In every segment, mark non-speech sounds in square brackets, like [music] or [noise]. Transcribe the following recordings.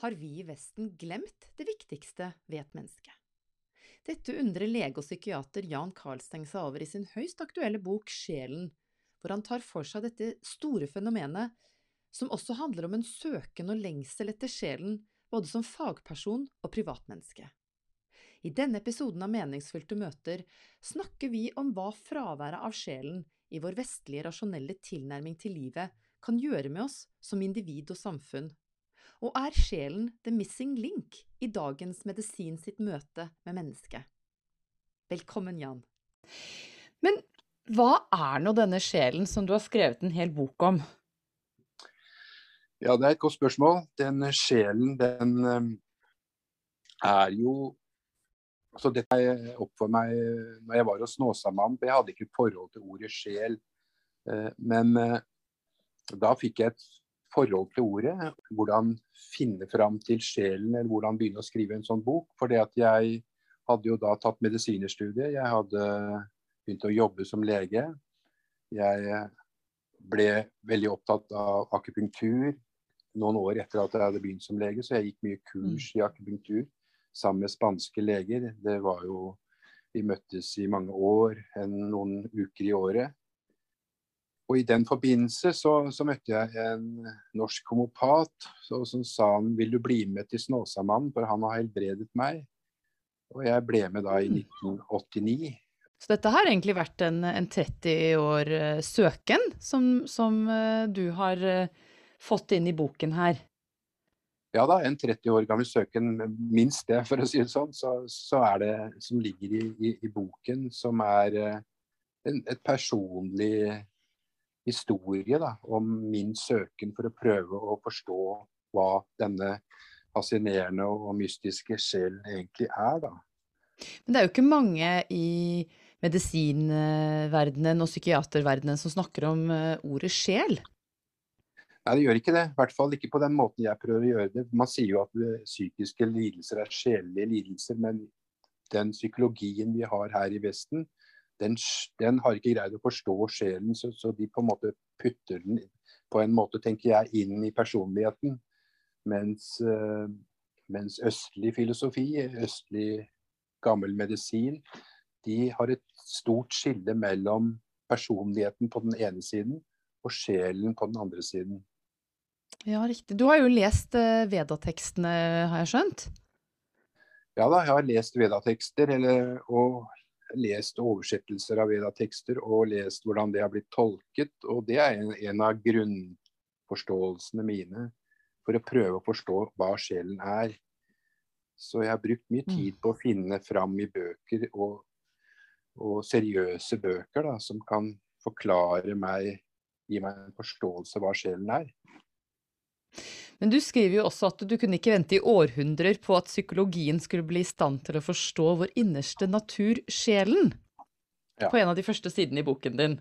Har vi i Vesten glemt det viktigste ved et menneske? Dette undrer lege og psykiater Jan Karlsteng seg over i sin høyst aktuelle bok Sjelen, hvor han tar for seg dette store fenomenet, som også handler om en søken og lengsel etter sjelen, både som fagperson og privatmenneske. I denne episoden av Meningsfylte møter snakker vi om hva fraværet av sjelen i vår vestlige rasjonelle tilnærming til livet kan gjøre med oss som individ og samfunn, og er sjelen the missing link i dagens medisin sitt møte med mennesket? Velkommen, Jan. Men hva er nå denne sjelen som du har skrevet en hel bok om? Ja, det er et godt spørsmål. Den sjelen, den eh, er jo Altså, dette er opp for meg når jeg var hos Snåsamannen, for jeg hadde ikke forhold til ordet sjel. Eh, men eh, da fikk jeg et forhold til ordet. Hvordan finne fram til sjelen, eller hvordan begynne å skrive en sånn bok. For jeg hadde jo da tatt medisinerstudiet. Jeg hadde begynt å jobbe som lege. Jeg ble veldig opptatt av akupunktur noen år etter at jeg hadde begynt som lege, så jeg gikk mye kurs mm. i akupunktur sammen med spanske leger. Det var jo Vi møttes i mange år, noen uker i året. Og I den forbindelse så, så, møtte jeg en norsk homopat som sa han vil du bli med til Snåsamannen, for han har helbredet meg. Og jeg ble med da i 1989. Mm. Så dette har egentlig vært en, en 30 år uh, søken som, som uh, du har uh, fått inn i boken her? Ja da, en 30 år gammel søken, minst det, for å si det sånn, så, så er det som ligger i, i, i boken, som er en, et personlig historie da, om min søken for å prøve å forstå hva denne fascinerende og mystiske sjelen egentlig er. da. Men det er jo ikke mange i medisinverdenen og psykiaterverdenen som snakker om eh, ordet sjel? Nei, det gjør ikke det. I hvert fall ikke på den måten jeg prøver å gjøre det. Man sier jo at psykiske lidelser er sjelelige lidelser, men den psykologien vi har her i Vesten, den, den, har ikke greid å forstå sjelen, så, så, de på en måte putter den på en måte, tenker jeg, inn i personligheten. Mens, uh, mens østlig filosofi, østlig gammel medisin, de har et stort skille mellom personligheten på den ene siden og sjelen på den andre siden. Ja, riktig. Du har jo lest uh, Vedatekstene, har jeg skjønt? Ja da, jeg har lest Vedatekster, og lest oversettelser av Veda-tekster og lest hvordan det har blitt tolket. Og det er en, en, av grunnforståelsene mine for å prøve å forstå hva sjelen er. Så jeg har brukt mye mm. tid på å finne fram i bøker og, og seriøse bøker da, som kan forklare meg, gi meg en forståelse av hva sjelen er. Men du skriver jo også at du kunne ikke vente i århundrer på at psykologien skulle bli i stand til å forstå vår innerste natur, sjelen. Ja. På en av de første sidene i boken din.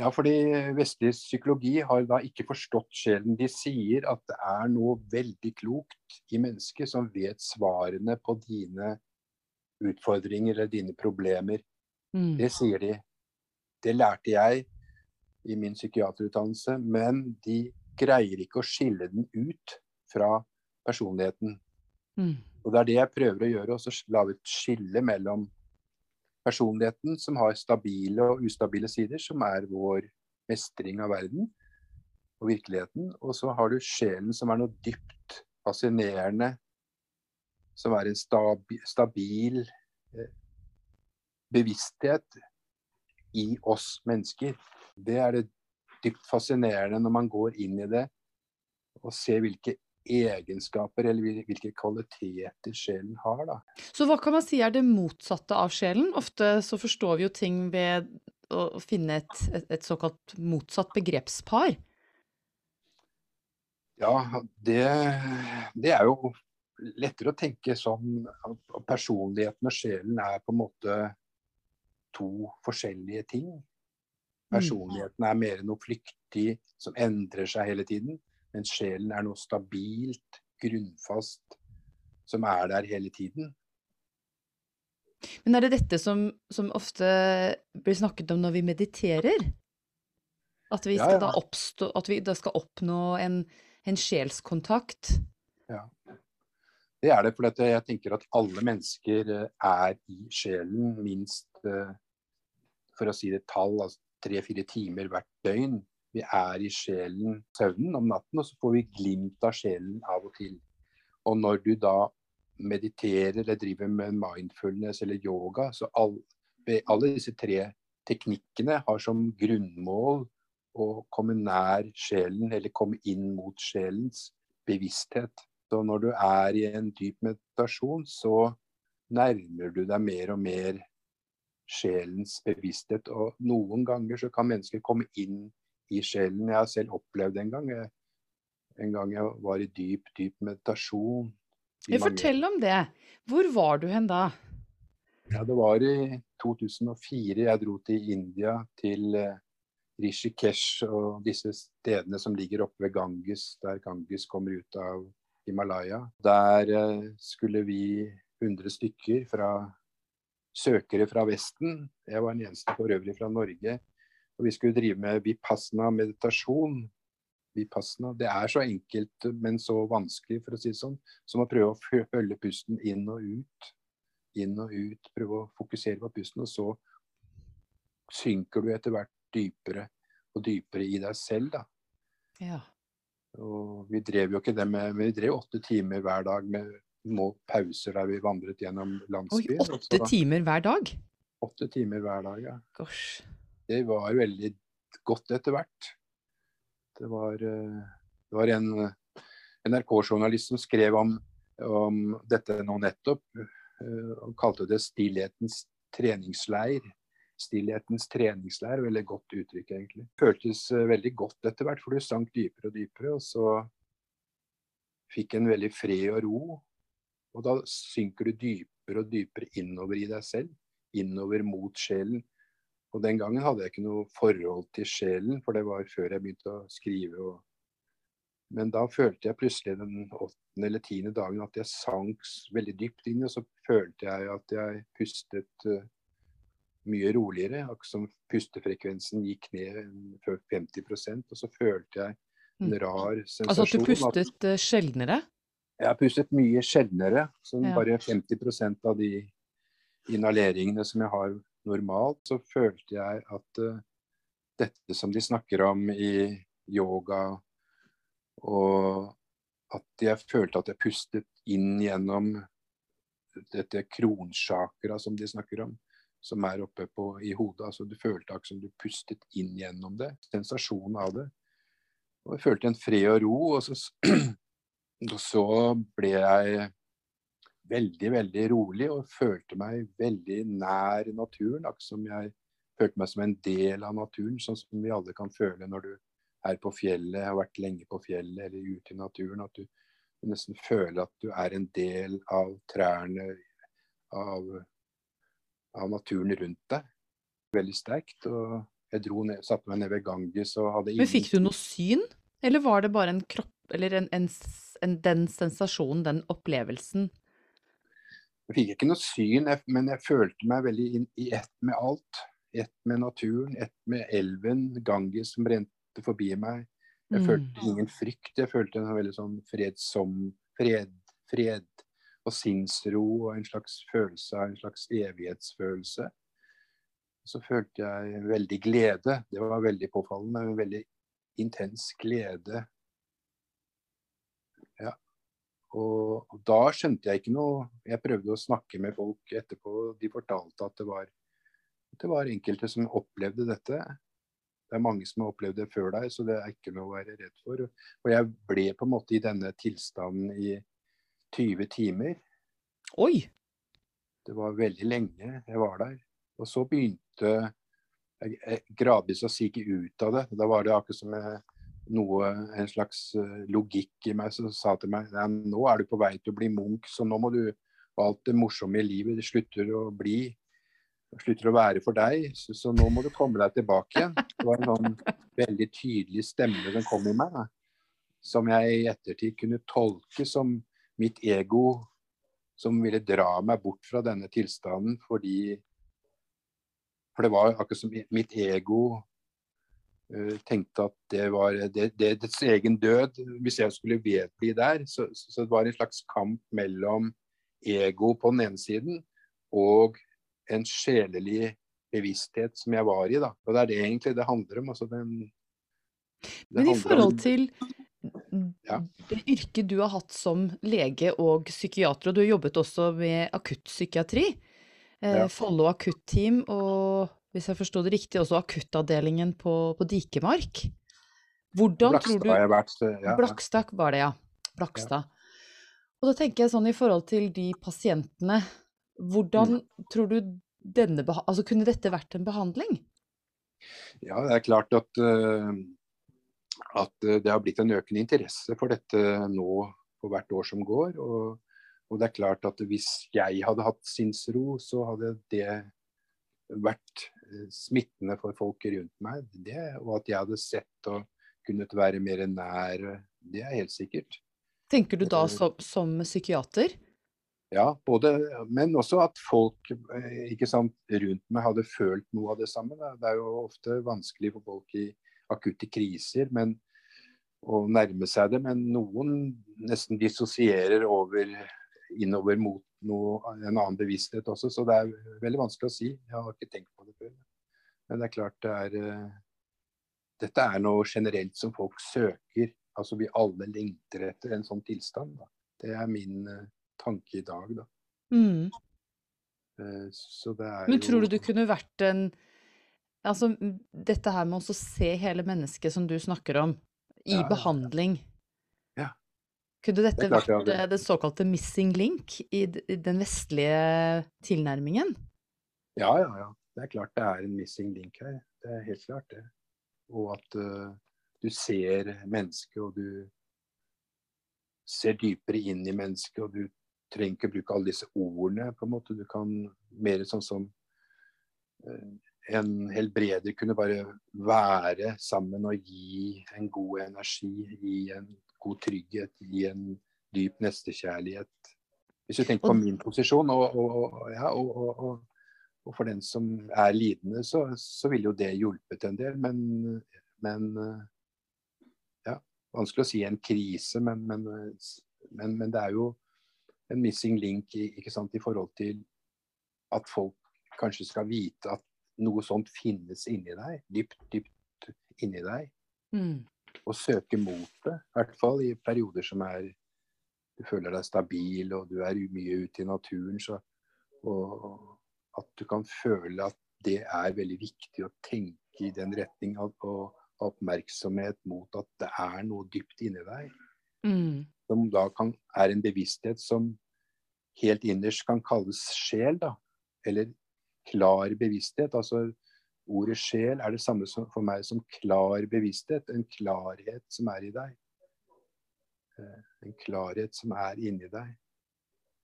Ja, fordi vestlig psykologi har da ikke forstått sjelen. De sier at det er noe veldig klokt i mennesket som vet svarene på dine utfordringer eller dine problemer. Mm. Det sier de. Det lærte jeg i min psykiaterutdannelse, men de greier ikke å skille den ut fra personligheten. Mm. Og Det er det jeg prøver å gjøre, å lage et skille mellom personligheten, som har stabile og ustabile sider, som er vår mestring av verden og virkeligheten. Og så har du sjelen, som er noe dypt fascinerende, som er en stabi stabil eh, bevissthet i oss mennesker. Det er det dypt fascinerende når man går inn i det og ser hvilke egenskaper eller hvilke kvaliteter sjelen har. Da. Så hva kan man si er det motsatte av sjelen? Ofte så forstår vi jo ting ved å finne et, et, et såkalt motsatt begrepspar. Ja, det, det, er jo lettere å tenke sånn at personligheten og sjelen er på en måte to forskjellige ting. Mm. Personligheten er mer noe flyktig som endrer seg hele tiden. Mens sjelen er noe stabilt, grunnfast, som er der hele tiden. Men er det dette som, som ofte blir snakket om når vi mediterer? At vi skal, ja, ja. Oppstå, at vi da skal oppnå en, en sjelskontakt Ja. Det er det, for jeg tenker at alle mennesker eh, er i sjelen minst, eh, for å si det tall, altså tre-fire timer hvert døgn. Vi er i sjelen søvnen om natten, og så får vi glimt av sjelen av og til. Og når du da mediterer eller driver med mindfulness eller yoga, så alle, alle disse tre teknikkene har som grunnmål å komme nær sjelen, eller komme inn mot sjelens bevissthet. Så når du er i en dyp meditasjon, så nærmer du deg mer og mer sjelens bevissthet. Og noen ganger så kan mennesker komme inn i sjelen. Jeg har selv opplevd en gang. Jeg, en gang jeg var i dyp, dyp meditasjon. I Fortell om det. Hvor var du hen da? Ja, Det var i 2004. Jeg dro til India, til eh, Rishikesh og disse stedene som ligger oppe ved Ganges, der Ganges kommer ut av Himalaya. Der eh, skulle vi 100 stykker fra søkere fra Vesten. Jeg var den eneste for øvrig fra Norge. Og vi skulle drive med vipassana meditasjon. Vipassana, det er så enkelt, men så vanskelig, for å si det sånn, som å prøve å følge pusten inn og ut. Inn og ut. Prøve å fokusere på pusten, og så synker du etter hvert dypere og dypere i deg selv, da. Ja. Og vi drev jo ikke det med Men vi drev åtte timer hver dag med små pauser der vi vandret gjennom landsbyen. Oi, åtte så, timer hver dag? Åtte timer hver dag, ja. Gosh. Det var veldig godt etter hvert. Det var, eh, det var en NRK-journalist som skrev om, om, dette nå nettopp. Han kalte det 'stillhetens treningsleir' stillhetens treningsleir. Veldig godt uttrykk, egentlig. Føltes veldig godt etter hvert, for du sank dypere og dypere. Og så fikk en veldig fred og ro. Og da synker du dypere og dypere innover i deg selv. Innover mot sjelen. Og den gangen hadde jeg ikke noe forhold til sjelen, for det var før jeg begynte å skrive. Og... Men da følte jeg plutselig den åttende eller tiende dagen at jeg sank veldig dypt inn. Og så følte jeg at jeg pustet uh, mye roligere. Akkurat som pustefrekvensen gikk ned før 50% og så følte jeg en mm. rar sensasjon. Altså at du pustet at, eh, sjeldnere? Jeg har pustet mye sjeldnere. sånn ja. bare 50% av de inhaleringene som jeg har normalt, så følte jeg at uh, dette som de snakker om i yoga, og at jeg følte at jeg pustet inn gjennom dette kronsjakra som de snakker om som er oppe på, i hodet. altså Du følte akkurat som du pustet inn gjennom det. Sensasjonen av det. Og jeg følte en fred og ro. Og så, [clears throat] og så ble jeg veldig, veldig rolig og følte meg veldig nær naturen. Akkurat som jeg følte meg som en del av naturen, sånn som vi alle kan føle når du er på fjellet, har vært lenge på fjellet eller ute i naturen. At du, du nesten føler at du er en del av trærne, av av naturen rundt deg. Veldig sterkt. og Jeg dro ned, satte meg ned ved Ganges og hadde ingen Men Fikk du noe syn, eller var det bare en kropp, eller en, en, en, den sensasjonen, den opplevelsen? Jeg fikk ikke noe syn, men jeg følte meg veldig inn, i ett med alt. Ett med naturen, ett med elven, Ganges som brente forbi meg. Jeg mm. følte ingen frykt. Jeg følte en veldig sånn fredsom fred, fred og sinnsro og en slags følelse av en slags evighetsfølelse. Så følte jeg veldig glede. Det var veldig påfallende. En veldig intens glede. Og, da skjønte jeg ikke noe Jeg prøvde å snakke med folk etterpå. De fortalte at det var, det var enkelte som opplevde dette. Det er mange som har opplevd det før deg, så det er ikke noe å være redd for. Og jeg ble på en måte i denne tilstanden i 20 timer. Oi! Det var veldig lenge jeg var der. Og så begynte jeg gradvis å sige ut av det. Da var det akkurat som noe, en slags eh, logikk i meg som sa til meg nå er du på vei til å bli Munch, så nå må du alt det morsomme i livet det slutter å bli slutter å være for deg, så, så, nå må du komme deg tilbake igjen. Det var en sånn veldig tydelig stemme som kom i meg, som jeg i ettertid kunne tolke som mitt ego som ville dra meg bort fra denne tilstanden fordi For det var akkurat som mitt ego tenkte at det var det, det, dets egen død. Hvis jeg skulle vedbli der, så, så, det var en slags kamp mellom ego på den ene siden og en sjelelig bevissthet som jeg var i. da. Og Det er det egentlig det handler om. altså den Men i forhold til ja. det yrket du har hatt som lege og psykiater, og du har jobbet også med akuttpsykiatri, eh, ja. Follo akutteam og hvis jeg forstår det riktig, også akuttavdelingen på, på Dikemark. Hvordan Blakstad tror du jeg vært. Ja. Blakstad var det, ja. Blakstad. Og da tenker jeg sånn i forhold til de pasientene, hvordan mm. tror du denne Altså kunne dette vært en behandling? Ja, det er klart at, uh, at det har blitt en økende interesse for dette nå for hvert år som går. Og, og, det er klart at hvis jeg hadde hatt sinnsro, så hadde det vært eh, smittende for folk rundt meg. Det, og at jeg hadde sett og kunnet være mer nær, det er helt sikkert. Tenker du da eh, som, som psykiater? Ja, både, men også at folk eh, ikke sant, rundt meg hadde følt noe av det samme. Det er jo ofte vanskelig for folk i akutte kriser men, å nærme seg det, men noen nesten dissosierer over, innover mot noe, en annen bevissthet også, så det er veldig vanskelig å si. Jeg har ikke tenkt på det før. Men det er klart det er eh, Dette er noe generelt som folk søker. Altså vi alle lengter etter en sånn tilstand. Da. Det er min uh, tanke i dag, da. Mm. Uh, så det er Men tror du du kunne vært en Altså dette her med å se hele mennesket som du snakker om, i ja, behandling. Ja. Kunne dette det vært det, det såkalte missing link i, i den vestlige tilnærmingen? Ja, ja, ja. Det er klart det er en missing link her. Det er helt klart det. Og at uh, du ser mennesket, og du ser dypere inn i mennesket, og du trenger ikke bruke alle disse ordene, på en måte. Du kan mer sånn som uh, en helbreder kunne bare være sammen og gi en god energi, gi en god trygghet, gi en dyp nestekjærlighet. Hvis du tenker på min posisjon, og, og, ja, og, og for den som er lidende, så, så ville jo det hjulpet en del. Men, men vanskelig å si en krise, men, men, men, men, det er jo en missing link i, sant, i, forhold til at folk kanskje skal vite at noe sånt finnes inni deg. Dypt, dypt inni deg. Mm. Og søke mot det. I hvert fall i perioder som er du føler deg stabil og du er mye ute i naturen. Så, og at du kan føle at det er veldig viktig å tenke i den retning. Og, ha oppmerksomhet mot at det er noe dypt inni deg. Mm. Som da kan, er en bevissthet som helt innerst kan kalles sjel, da. Eller klar bevissthet. Altså ordet sjel er det samme som, for meg som klar bevissthet. En klarhet som er i deg. Eh, en klarhet som er inni deg.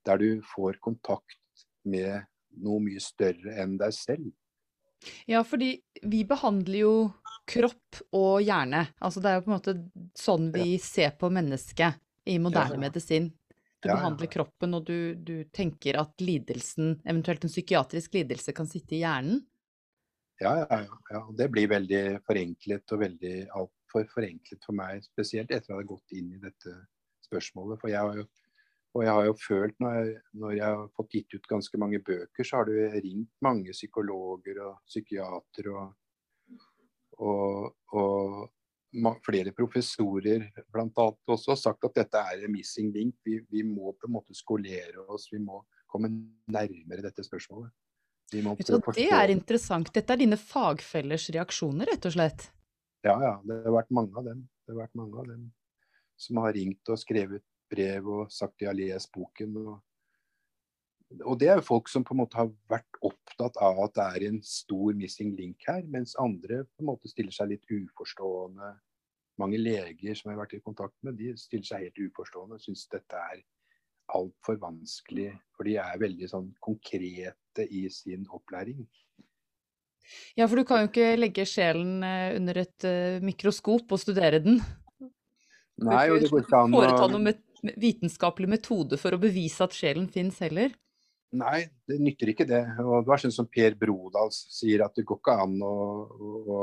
Der du får kontakt med noe mye større enn deg selv. Ja, fordi vi behandler jo kropp og hjerne. Altså det er jo på en måte sånn vi ser på mennesket i moderne ja, ja. medisin. Du ja, behandler kroppen, og du, du, tenker at lidelsen, eventuelt en psykiatrisk lidelse, kan sitte i hjernen? Ja, ja, ja. Det blir veldig forenklet og veldig altfor forenklet for meg, spesielt etter at jeg har gått inn i dette spørsmålet. For jeg har jo og jeg har jo følt, når jeg, når jeg, har fått gitt ut ganske mange bøker, så har det ringt mange psykologer og psykiatere og, og, og flere professorer blant annet også sagt at dette er en missing link. Vi, vi, må på en måte skolere oss, vi må komme nærmere dette spørsmålet. Du, det er interessant. Dette er dine fagfellers reaksjoner, rett og slett? Ja, ja. Det har vært mange av dem. Det har vært mange av dem som har ringt og skrevet brev og sagt de har lest boken. Og, og det er jo folk som på en måte har vært opptatt av at det er en stor missing link her, mens andre på en måte stiller seg litt uforstående. Mange leger som jeg har vært i kontakt med, de stiller seg helt uforstående og syns dette er altfor vanskelig. For de er veldig sånn konkrete i sin opplæring. Ja, for du kan jo ikke legge sjelen eh, under et eh, mikroskop og studere den. Nei, og det går ikke an å Foreta noen vitenskapelig metode for å bevise at sjelen fins heller? Nei, det nytter ikke det. Og det var sånn som Per Brodal sier, at det går ikke an å, å,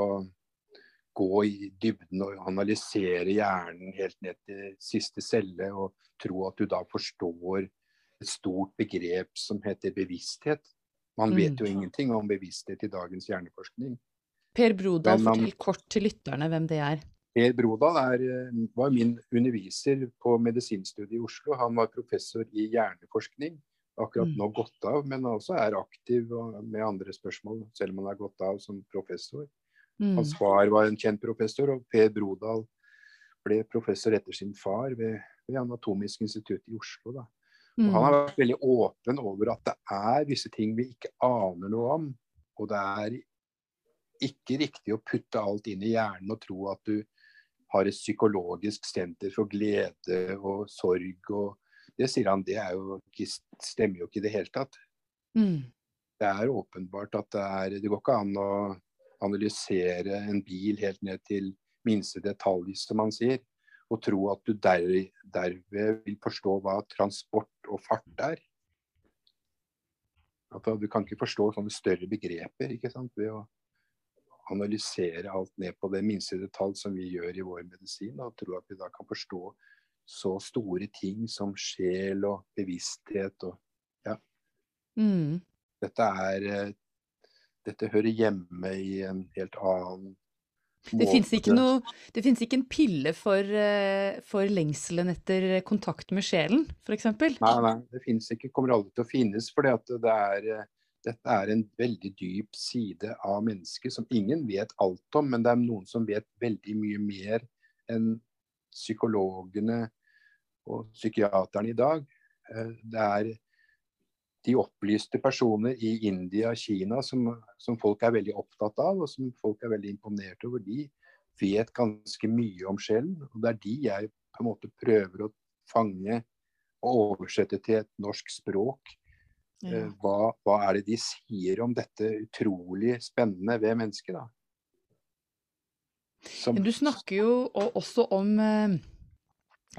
gå i dybden og analysere hjernen helt ned til siste celle, og tro at du da forstår et stort begrep som heter bevissthet. Man Mm. vet jo ingenting om bevissthet i dagens hjerneforskning. Per Brodal, man- fortell kort til lytterne hvem det er. Per Brodal er, eh, var min underviser på medisinstudiet i Oslo. Han var professor i hjerneforskning. Akkurat Mm. nå gått av, men også er aktiv med andre spørsmål, selv om han er gått av som professor. Mm. Hans far var en kjent professor, og Per Brodal ble professor etter sin far ved, ved Anatomisk institutt i Oslo. Da. Og han har Mm. vært veldig åpen over at det er visse ting vi ikke aner noe om. Og det er ikke riktig å putte alt inn i hjernen og tro at du har et psykologisk senter for glede og sorg. og Det sier han, det er jo, ikke- stemmer jo ikke i det hele tatt. Mm. Det er åpenbart at det er Det går ikke an å analysere en bil helt ned til minste detalj, som han sier. Og tro at du der, derved vil forstå hva transport og fart er. At du kan ikke forstå sånne større begreper ikke sant? ved å analysere alt ned på det minste detalj som vi gjør i vår medisin. Og tro at vi da kan forstå så store ting som sjel og bevissthet og Mm. dette er eh, Dette hører hjemme i en helt annen Det fins ikke ikke en pille for, eh, for lengselen etter kontakt med sjelen, f.eks.? Nei, nei, det fins ikke, kommer aldri til å finnes. For det er, eh, dette er en veldig dyp side av mennesket som ingen vet alt om, men det er noen som vet veldig mye mer enn psykologene og psykiaterne i dag. Eh, Det er de opplyste personer i India og Kina som, som folk er veldig opptatt av, og som folk er veldig imponert over. De vet ganske mye om sjelen, og det er de jeg på en måte prøver å fange og oversette til et norsk språk. Ja. Eh, Hva, hva er det de sier om dette utrolig spennende ved mennesket, da? Som, du snakker jo også om eh,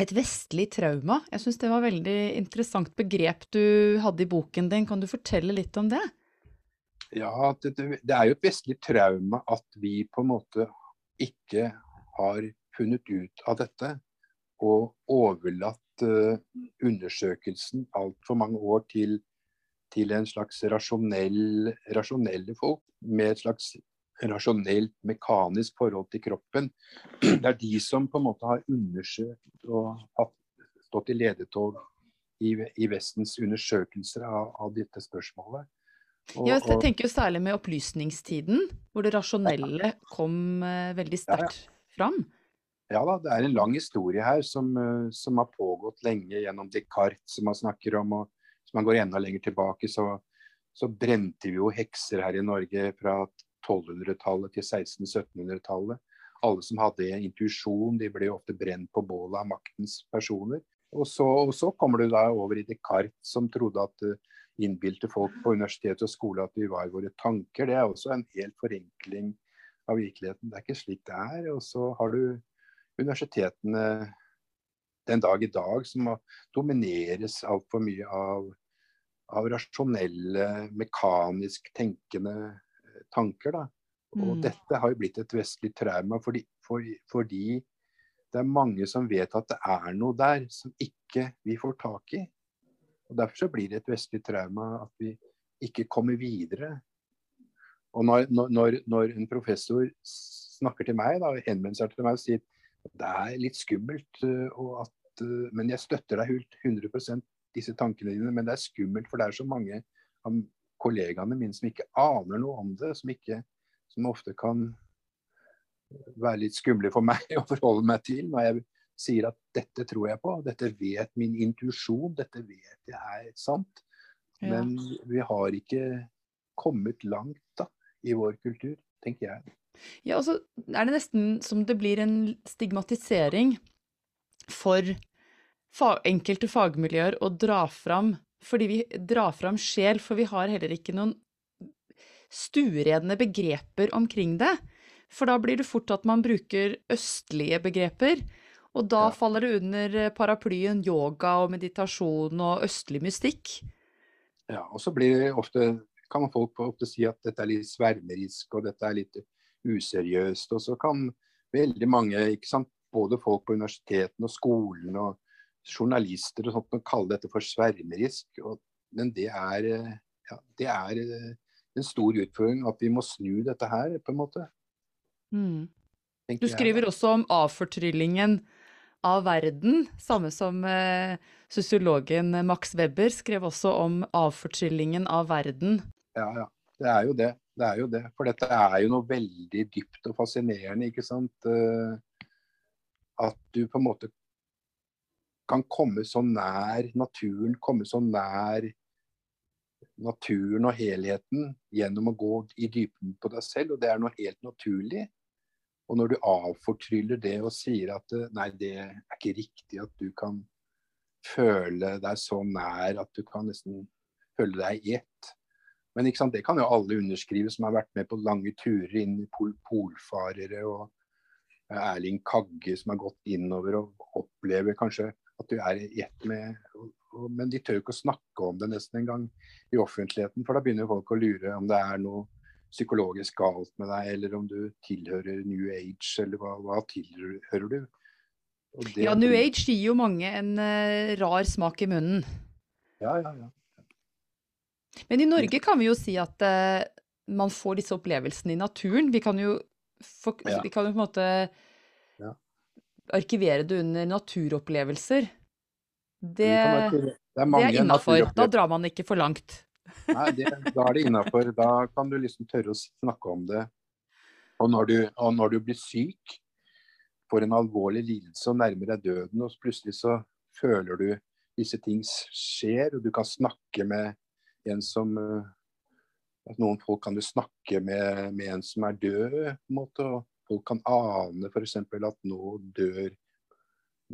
et vestlig trauma. Jeg syns det var veldig interessant begrep du hadde i boken din. Kan du fortelle litt om det? Ja, det, det er jo et vestlig trauma at vi på en måte ikke har funnet ut av dette og overlatt eh, undersøkelsen altfor mange år til, til en slags rasjonell, rasjonelle folk med et slags rasjonelt, mekanisk forhold til kroppen. [clears throat] Det er de som på en måte har undersøkt og hatt, stått i ledetog i, i Vestens undersøkelser av, av dette spørsmålet. Og- Ja, jeg tenker jo særlig med opplysningstiden, hvor det rasjonelle kom uh, veldig Ja, ja. sterkt fram. Ja da, det er en lang historie her som, uh, som har pågått lenge gjennom Descartes, som man snakker om. og Hvis man går enda lenger tilbake, så, så brente vi jo hekser her i Norge fra 1200-tallet til 1600-1700-tallet. Alle som hadde intuisjon, de ble ofte brent på bålet av maktens personer. Og så, og så kommer du da over i Descartes, som trodde at eh, innbilte folk på universitet og skole at vi var våre tanker. Det er også en hel forenkling av virkeligheten. Det er ikke slik det er. Og så har du universitetene den dag i dag som domineres altfor mye av, av rasjonelle, mekanisk tenkende tanker. Da. Og Mm. dette har jo blitt et vestlig trauma fordi, for, fordi det er mange som vet at det er noe der som ikke vi får tak i. Og Derfor så blir det et vestlig trauma at vi ikke kommer videre. Og når, når, når en professor snakker til meg, da, henvender seg til meg og sier det er litt skummelt, øh, og at, øh, men jeg støtter deg hult 100 disse tankene dine, men det er skummelt, for det er så mange av kollegaene mine som ikke aner noe om det, som, ikke, som ofte kan være litt skumle for meg [laughs] å forholde meg til når jeg sier at dette tror jeg på, dette vet min intuisjon, dette vet jeg er sant. Ja. Men vi har ikke kommet langt da, i vår kultur, tenker jeg. Ja, og så er det nesten som det blir en stigmatisering for enkelte fagmiljøer å dra fram, fordi vi drar fram sjel, for vi har heller ikke noen stueredne begreper omkring det. For da blir det fort at man bruker østlige begreper, og da Ja. faller det under paraplyen yoga og meditasjon og østlig mystikk. Ja, og så blir det ofte, kan man folk ofte si at dette er litt svermerisk og dette er litt useriøst. Og så kan veldig mange, ikke sant, både folk på universitetene og skolen og journalister og sånt, kalle dette for svermerisk. Og, men det er, ja, det er en stor utfordring at vi må snu dette her, på en måte. Mm. Du skriver også om avfortryllingen av verden, samme som eh, sosiologen Max Weber skrev også om avfortryllingen av verden. Ja, ja. Det er jo det. Det er jo det. For dette er jo noe veldig dypt og fascinerende, ikke sant. Uh, at du på en måte kan komme så nær naturen, komme så nær naturen og helheten gjennom å gå i dypen på deg selv, og det er noe helt naturlig. Og når du avfortryller det og sier at nei, det er ikke riktig at du kan føle deg så nær at du kan nesten føle deg i ett. Men sant, det kan jo alle underskrive som har vært med på lange turer inn i pol polfarere og Erling Kagge som har gått innover og opplever kanskje at du er i ett med Men de tør ikke å snakke om det nesten engang i offentligheten, for da begynner folk å lure om det er noe psykologisk galt med deg, eller om du tilhører New Age, eller hva, hva tilhører du? ja, New Age gir jo mange en uh, rar smak i munnen. Ja, ja, ja. Men i Norge kan vi jo si at uh, man får disse opplevelsene i naturen. Vi kan jo, for, ja. vi kan jo på en måte. Arkivere det under naturopplevelser. Det, det er, er innafor. Da drar man ikke for langt. [laughs] Nei, det, da er det innafor. Da kan du liksom tørre å snakke om det. Og når, du, og når du blir syk, får en alvorlig lidelse og nærmer deg døden, og plutselig så føler du disse ting skjer, og du kan snakke med en som eh, Noen folk kan du snakke med, med en som er død, på en måte, og folk kan ane f.eks. at nå dør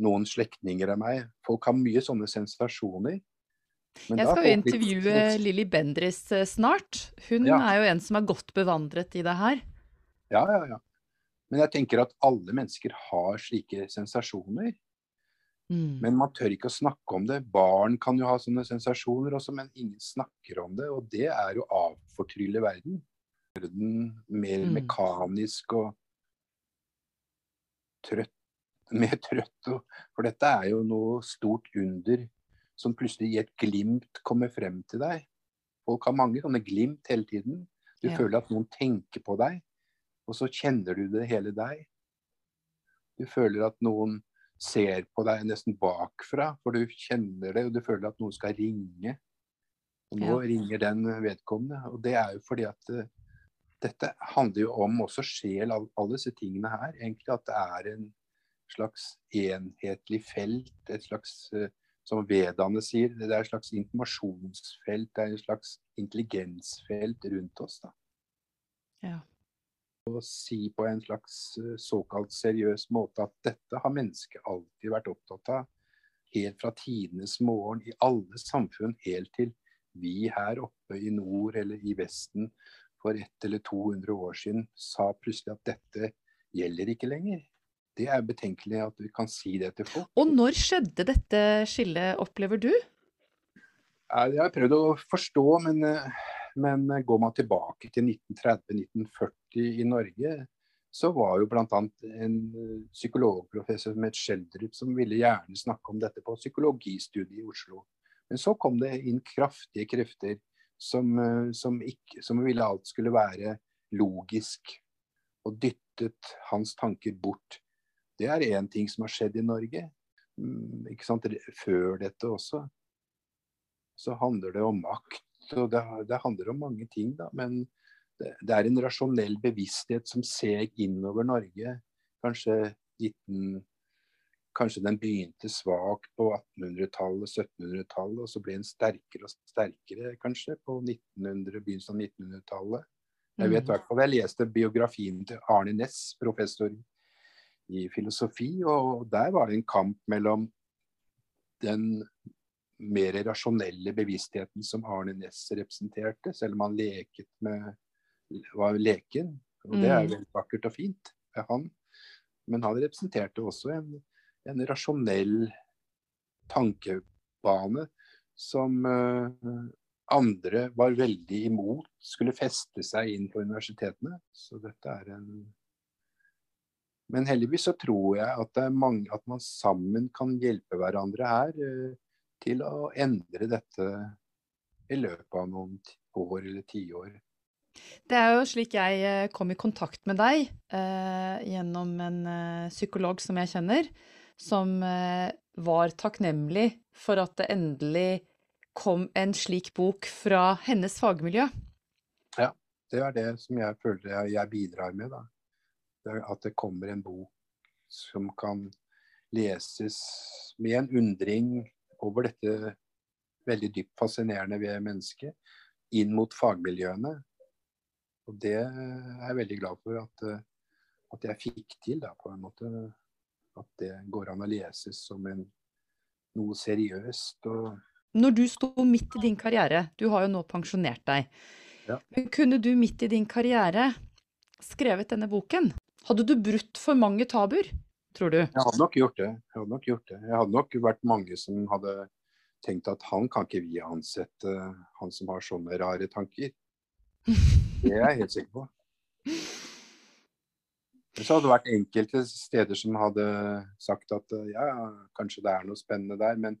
noen slektninger av meg. Folk har mye sånne sensasjoner. Men jeg skal jo intervjue litt... Lilly Bendris eh, snart. Hun ja. er jo en som er godt bevandret i det her. Ja, ja, ja. Men jeg tenker at alle mennesker har slike sensasjoner. Mm. Men man tør ikke å snakke om det. Barn kan jo ha sånne sensasjoner også, men ingen snakker om det. Og det er jo avfortrylle verden. Verden mer mm. mekanisk og trøtt, [laughs] mer trøtt. For dette er jo noe stort under som plutselig i et glimt kommer frem til deg. Folk har mange sånne glimt hele tiden. Du ja. føler at noen tenker på deg, og så kjenner du det hele deg. Du føler at noen ser på deg nesten bakfra, for du kjenner det, og du føler at noen skal ringe. Og nå ja. ringer den vedkommende. Og det er jo fordi at uh, dette handler jo om også sjel, alle disse tingene her. Egentlig at det er en slags enhetlig felt, et slags uh, som vedaene sier, det er et slags informasjonsfelt, det er et slags intelligensfelt rundt oss. da. Ja. Å si på en slags eh, såkalt seriøs måte at dette har mennesket alltid vært opptatt av. Helt fra tidenes morgen, i alle samfunn, helt til vi her oppe i nord eller i Vesten for ett eller 200 år siden sa plutselig at dette gjelder ikke lenger. Det er betenkelig at vi kan si det til folk. Og når skjedde dette skillet, opplever du? Jeg har prøvd å forstå, men, men går man tilbake til 1930-1940 i Norge, så var jo bl.a. en psykologprofessor som het Schjelderup som ville gjerne snakke om dette på psykologistudiet i Oslo. Men så kom det inn kraftige krefter som, som, ikke, som ville alt skulle være logisk, og dyttet hans tanker bort. Det er én ting som har skjedd i Norge. Mm, ikke sant? Før dette også. Så handler det om makt, og det, det handler om mange ting, da. Men det, det, er en rasjonell bevissthet som seg innover Norge. Kanskje 19 Kanskje den begynte svakt på 1800-tallet, 1700-tallet, og så ble den sterkere og sterkere kanskje på 1900, begynnelsen av 1900-tallet. Jeg vet mm. hvert fall, jeg leste biografien til Arne Næss, professor i filosofi, og der var det en kamp mellom den mer rasjonelle bevisstheten som Arne Næss representerte, selv om han leket med var leken. Og det er mm. veldig vakkert og fint han. Men han representerte også en, en rasjonell tankebane som, uh, andre var veldig imot skulle feste seg inn på universitetene. Så dette er en Men heldigvis så tror jeg at, mange, at man sammen kan hjelpe hverandre her eh, til å endre dette i løpet av noen år eller tiår. Det er jo slik jeg eh, kom i kontakt med deg, eh, gjennom en eh, psykolog som jeg kjenner, som eh, var takknemlig for at det endelig kom en slik bok fra hennes fagmiljø. Ja, Det er det som jeg føler jeg, bidrar med. da. Det at det kommer en bok som kan leses med en undring over dette veldig dypt fascinerende ved mennesket, inn mot fagmiljøene. Og det er jeg veldig glad for at, at jeg fikk til, da, på en måte. At det går an å leses som en, noe seriøst. og Når du sto midt i din karriere, du har jo nå pensjonert deg, Ja. men kunne du midt i din karriere skrevet denne boken? Hadde du brutt for mange tabuer, tror du? Jeg hadde nok gjort det. Jeg hadde nok gjort det. Jeg hadde nok vært mange som hadde tenkt at han kan ikke vi ansette, han som har sånne rare tanker. [laughs] Det er jeg helt sikker på. Så hadde det vært enkelte steder som hadde sagt at eh, ja, kanskje det er noe spennende der, men,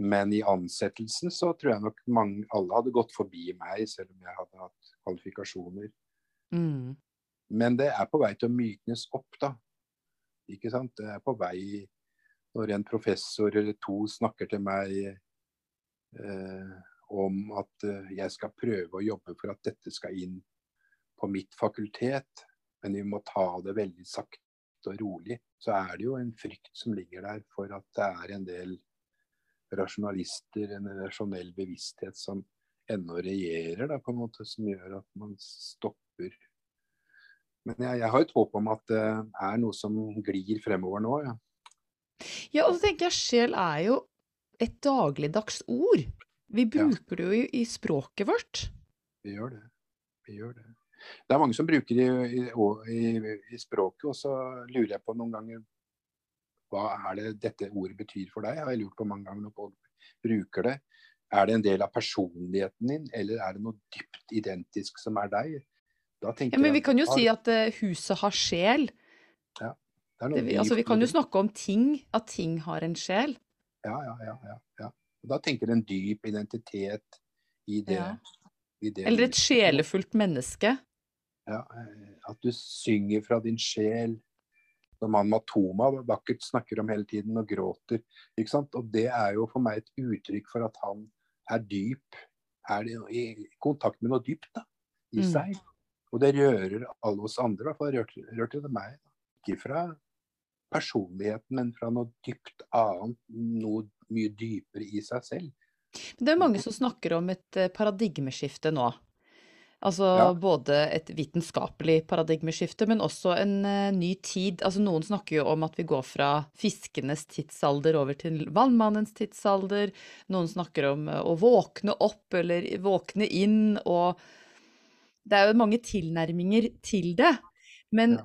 men i ansettelsen så tror jeg nok mange, alle hadde gått forbi meg, selv om jeg hadde hatt kvalifikasjoner. Mm. Men det er på vei til å myknes opp, da. Ikke sant? Det er på vei når en professor eller to snakker til meg eh, om at eh, jeg skal prøve å jobbe for at dette skal inn på mitt fakultet, men vi må ta det veldig sakte og rolig, så er det jo en frykt som ligger der for at det er en del rasjonalister, en rasjonell bevissthet som ennå regjerer, da, på en måte, som gjør at man stopper. Men jeg, jeg har et håp om at det er noe som glir fremover nå. Ja. Ja, og så tenker jeg sjel er jo et dagligdags ord. Vi bruker det jo i, i språket vårt. Vi gjør det. Vi gjør det. Det er mange som bruker det i, i, i, i språket, og så lurer jeg på noen ganger hva er det dette ordet betyr for deg? Jeg har lurt på mange ganger når folk bruker det. Er det en del av personligheten din, eller er det noe dypt identisk som er deg? Da Ja, men jeg vi kan jo si at eh, huset har sjel. er noe Det, altså, vi kan jo snakke om ting, at ting har en sjel. Ja, ja, ja. ja, ja. Da tenker en dyp identitet i det. Ja. I det Eller et sjelefullt menneske. Ja, eh, at du synger fra din sjel. Som han Matoma vakkert snakker om hele tiden og gråter. Ikke sant? Og det er jo for meg et uttrykk for at han er dyp. Er i kontakt med noe dypt da, i Mm. seg. Og det rører alle oss andre. I hvert fall rørte, rørte det meg. Ikke fra personligheten, men fra noe dypt annet. Noe mye dypere i seg selv. Men det er mange som snakker om et eh, paradigmeskifte nå. Altså Ja. både et vitenskapelig paradigmeskifte, men også en uh, ny tid. Altså noen snakker jo om at vi går fra fiskenes tidsalder over til vannmannens tidsalder. Noen snakker om uh, å våkne opp eller våkne inn, og det er jo mange tilnærminger til det. Men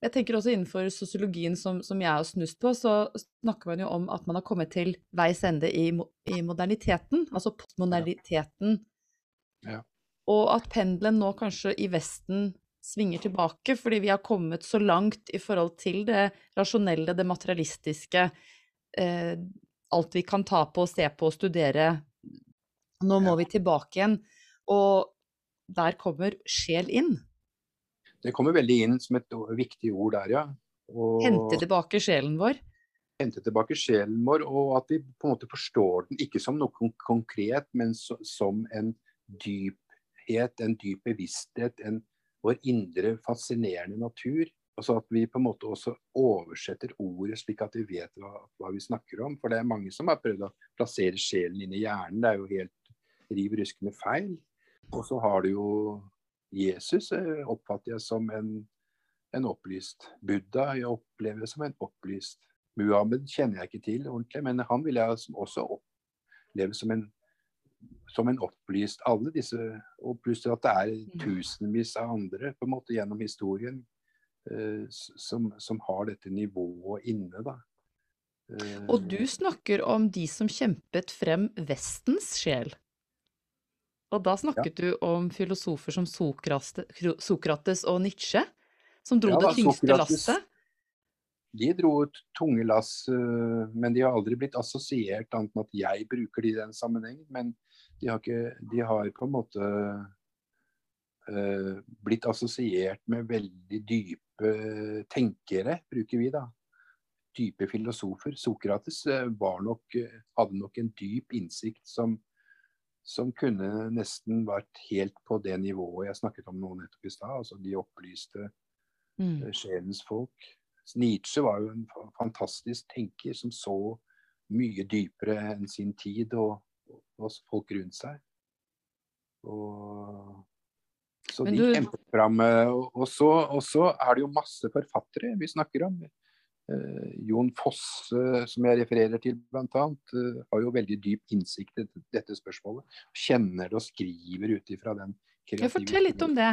jeg tenker også innenfor sosiologien som, som jeg har snust på, så snakker man jo om at man har kommet til veis ende i, i moderniteten, altså postmoderniteten. Ja. Og at pendelen nå kanskje i Vesten svinger tilbake, fordi vi har kommet så langt i forhold til det rasjonelle, det materialistiske, eh, alt vi kan ta på, se på og studere. Nå må vi tilbake igjen. Og der kommer sjel inn. Det kommer veldig inn som et viktig ord der, ja. Og Hente tilbake sjelen vår. hente tilbake sjelen vår, og at vi på en måte forstår den ikke som noe konkret, men som en dyphet, en dyp bevissthet, en vår indre fascinerende natur. Altså at vi på en måte også oversetter ordet slik at vi vet hva, hva vi snakker om. For det er mange som har prøvd å plassere sjelen inn i hjernen. Det er jo helt riv ruskende feil. Og så har du jo Jesus, eh, oppfatter jeg som en, en opplyst. Buddha jeg opplever det som en opplyst. Muhammed kjenner jeg ikke til ordentlig, men han vil jeg også oppleve som en, som en opplyst. Alle disse, og pluss at det er tusenvis av andre på en måte gjennom historien eh, som, som har dette nivået inne. da. Eh, Og du snakker om de som kjempet frem Vestens sjel. Og da Ja. snakket du om filosofer som Sokrates og Nietzsche, som dro Ja det tyngste lasset. De dro et tunge lass, eh, men de har aldri blitt assosiert, annet enn at jeg bruker de i den sammenhengen. Men de har, ikke, de har på en måte eh, blitt assosiert med veldig dype tenkere, bruker vi da. Dype filosofer. Sokrates eh, var nok, eh, hadde nok en dyp innsikt som, som kunne nesten vært helt på det nivået jeg snakket om nå nettopp i stad. Altså de opplyste Mm. eh, sjelens folk. Nietzsche var jo en fantastisk tenker som så mye dypere enn sin tid og, og folk rundt seg. Og, så du... de kjemper fram. Og, og, så, og så er det jo masse forfattere vi snakker om. Eh, Jon Fosse, som jeg refererer til bl.a., eh, har jo veldig dyp innsikt i dette, spørsmålet. Kjenner det og skriver ut ifra den Ja, fortell litt om det.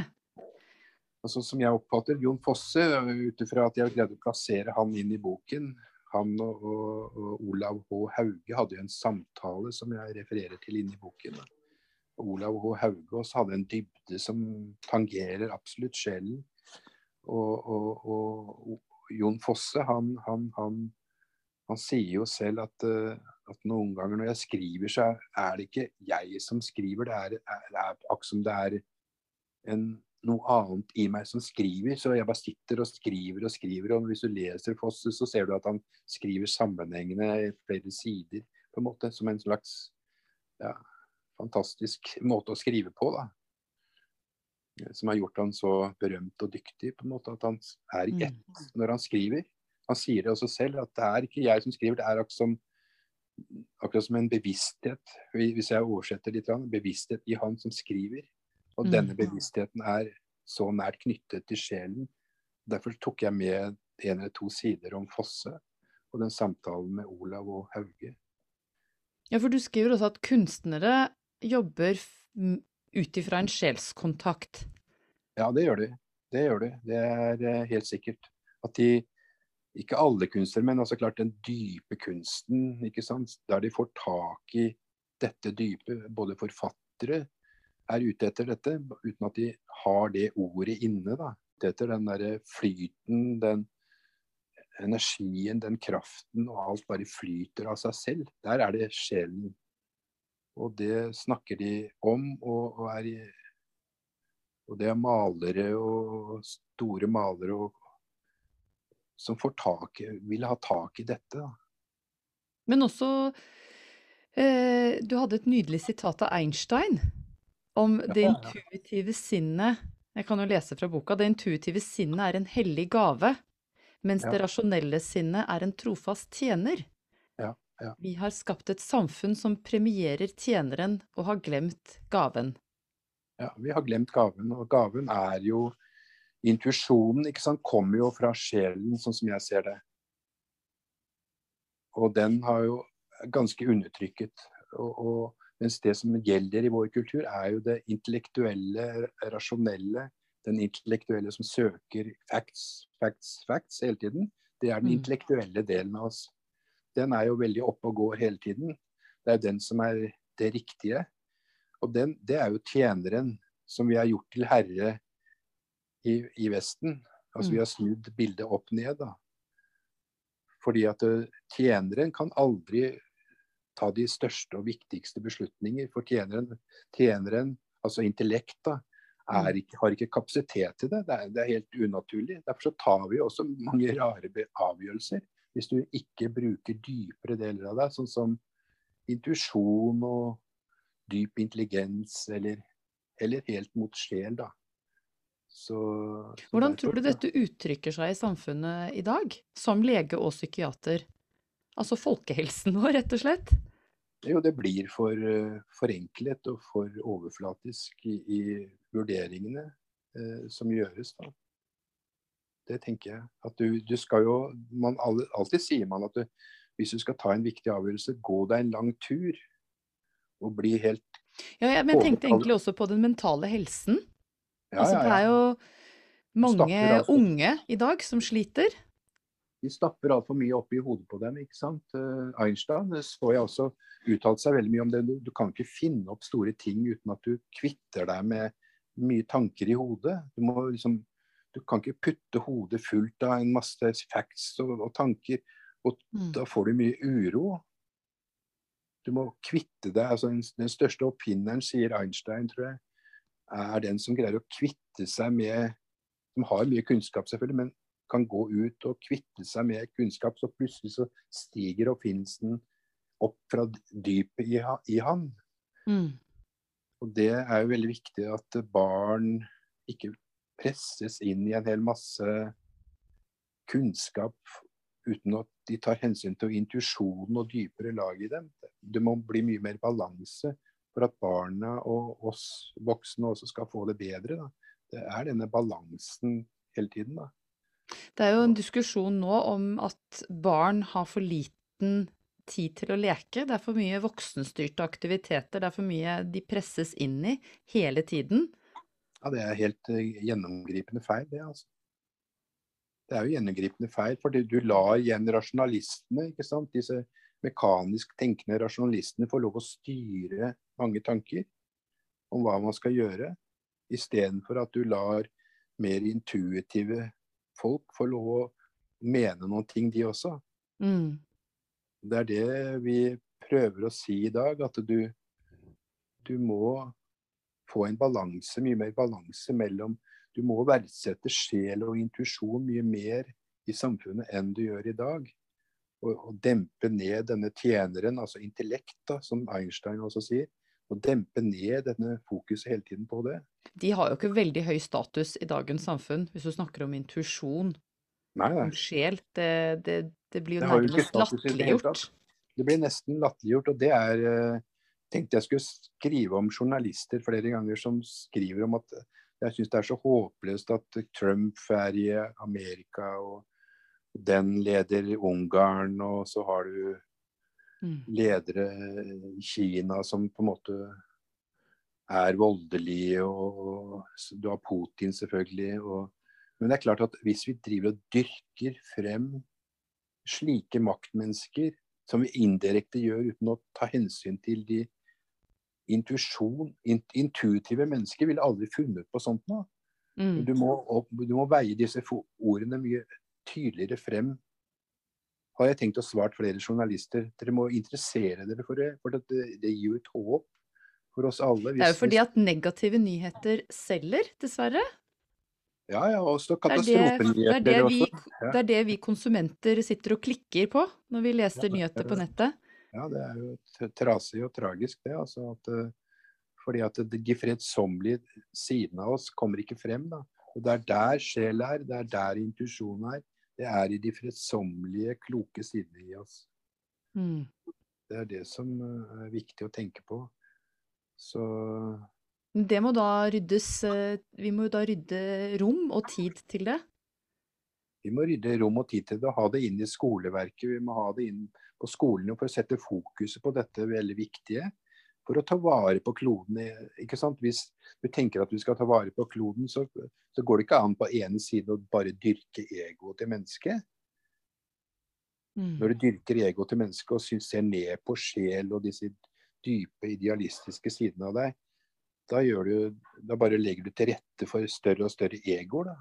sånn som jeg oppfatter Jon Fosse, ut ifra at jeg har greid å plassere han inn i boken Han og, og, og Olav H. Hauge hadde jo en samtale som jeg refererer til inni boken. Olav H. Hauge også hadde en dybde som tangerer absolutt sjelen. Og, og, Jon Fosse, han, han, han, han sier jo selv at, eh, at noen ganger når jeg skriver, så er, det ikke jeg som skriver, det er, er, er akkurat som det er en, noe annet i meg som skriver. Så jeg bare sitter og skriver og skriver. Og hvis du leser Foss, så ser du at han skriver sammenhengende flere sider, på en måte. Som en slags ja, fantastisk måte å skrive på, da. Som har gjort han så berømt og dyktig, på en måte. At han er i ett når han skriver. Han sier det også selv, at det er ikke jeg som skriver, det er akkurat som, akkurat som en bevissthet. Hvis jeg oversetter litt, bevissthet i han som skriver. Og Mm. denne bevisstheten er så nært knyttet til sjelen. Derfor tok jeg med en eller to sider om Fosse og den samtalen med Olav og Hauge. Ja, for du skriver også at kunstnere jobber ut ifra en sjelskontakt. Ja, det gjør de. Det gjør de. Det er eh, helt sikkert. At de Ikke alle kunstnere, men altså klart den dype kunsten, ikke sant. Der de får tak i dette dype. Både forfattere er ute etter dette, uten at de har det ordet inne. da. Etter den derre flyten, den energien, den kraften, og alt bare flyter av seg selv. Der er det sjelen. Og det snakker de om, og, og er i og det er malere og store malere og, som får tak vil ha tak i dette. Da. Men også eh, Du hadde et nydelig sitat av Einstein om det intuitive sinnet. Jeg kan jo lese fra boka. Det intuitive sinnet er en hellig gave, mens Ja. det rasjonelle sinnet er en trofast tjener. Ja, ja. Vi har skapt et samfunn som premierer tjeneren og har glemt gaven. Ja, vi har glemt gaven, og gaven er jo Intuisjonen ikke sant, kommer jo fra sjelen, sånn som jeg ser det. Og den har jo ganske undertrykket. Og, og, mens det som gjelder i vår kultur, er jo det intellektuelle, rasjonelle. Den intellektuelle som søker facts, facts, facts hele tiden. Det er den Mm. intellektuelle delen av oss. Den er jo veldig oppe og går hele tiden. Det er den som er det riktige. Og den, det er jo tjeneren som vi har gjort til herre i, i Vesten. Altså vi Mm. har snudd bildet opp ned, da. Fordi at eh, tjeneren kan aldri ta de største og viktigste beslutninger. For tjeneren, tjeneren altså intellekt, da, Mm. ikke, har ikke kapasitet til det. Det er, det er helt unaturlig. Derfor så tar vi også mange rare avgjørelser. Hvis du ikke bruker dypere deler av deg, sånn som intuisjon og dyp intelligens, eller, eller helt mot sjel, da. Så, så Hvordan derfor- tror du dette uttrykker seg i samfunnet i dag, som lege og psykiater? Altså folkehelsen vår, rett og slett? Jo, det blir for eh, forenklet og for overflatisk i, i vurderingene eh, som gjøres, da. Det tenker jeg. At du, du skal jo man, Alltid sier man at du, hvis du skal ta en viktig avgjørelse, gå deg en lang tur. Og bli helt Ja, jeg, men jeg tenkte egentlig også på den mentale helsen. Ja, altså, ja, det er jo mange altså- unge i dag som sliter. De stapper altfor mye opp i hodet på dem. ikke sant? Uh, Einstein så jeg også uttalt seg veldig mye om det. Du, du, kan ikke finne opp store ting uten at du kvitter deg med mye tanker i hodet. Du, må liksom, du kan ikke putte hodet fullt av en masse facts og, og tanker, og mm. da får du mye uro. Du må kvitte deg. altså Den største oppfinneren, sier Einstein, tror jeg, er den som greier å kvitte seg med Som har mye kunnskap, selvfølgelig, men kan gå ut og kvitte seg med kunnskap, så plutselig så stiger oppfinnelsen opp fra dypet i, i han. Mm. Og det er jo veldig viktig at barn ikke presses inn i en hel masse kunnskap uten at de tar hensyn til intuisjonen og dypere lag i dem. Det må bli mye mer balanse for at barna og oss voksne også skal få det bedre. Da. Det er denne balansen hele tiden. da. Det er jo en diskusjon nå om at barn har for liten tid til å leke. Det er for mye voksenstyrte aktiviteter. Det er for mye de presses inn i hele tiden. Ja, det er helt uh, gjennomgripende feil, det, altså. Det er jo gjennomgripende feil, for du lar igjen rasjonalistene, ikke sant, disse mekanisk tenkende rasjonalistene, få lov å styre mange tanker om hva man skal gjøre, istedenfor at du lar mer intuitive folk får lov å mene noen ting, de også. Mm. Det er det vi prøver å si i dag, at du, du må få en balanse, mye mer balanse mellom Du må verdsette sjel og intuisjon mye mer i samfunnet enn du gjør i dag. Og, og dempe ned denne tjeneren, altså intellekt, da, som Einstein også sier. Og dempe ned denne fokuset hele tiden på det de har jo ikke veldig høy status i dagens samfunn, hvis du snakker om intuisjon. Om sjel. Det, det, det, blir jo nærmest latterliggjort. Det blir nesten latterliggjort, og det er eh, tenkte jeg skulle skrive om journalister flere ganger som skriver om at jeg syns det er så håpløst at Trump er i Amerika, og den leder Ungarn, og så har du. Ledere i Kina som på en måte er voldelige, og du har Putin selvfølgelig. Og, men det er klart at hvis vi driver og dyrker frem slike maktmennesker, som vi indirekte gjør uten å ta hensyn til de intuisjon, intuitive mennesker ville aldri funnet på sånt noe. Mm. Du, må, du, må, veie disse ordene mye tydeligere frem. Har jeg tenkt å svart flere journalister. Dere må interessere dere for det. For det, det gir jo et håp for oss alle. det er jo fordi at negative nyheter selger, dessverre. Ja, ja, også katastrofenyheter. Det, det, det, det, er det vi konsumenter sitter og klikker på når vi leser ja, nyheter på nettet. Ja, det er jo trasig og tragisk, det. altså at eh, fordi at de fredsommelige sidene av oss kommer ikke frem. da. Og Det er der sjel er, det er der intuisjon er. Det er i de fredsommelige, kloke sidene i oss. Mm. Det er det som eh, er viktig å tenke på. Så Det må da ryddes eh, Vi må jo da rydde rom og tid til det? Vi må rydde rom og tid til det ha det inn i skoleverket. Vi må ha det inn på skolene for å sette fokuset på dette veldig viktige. For å ta vare på kloden. ikke sant? Hvis vi tenker at vi skal ta vare på kloden, så, så går det ikke an på ene side å bare dyrke egoet til mennesket. Mm. Når du dyrker egoet til mennesket og ser ned på sjel og disse dype idealistiske sidene av deg, da, du, da bare legger du til rette for større og større egoer, da.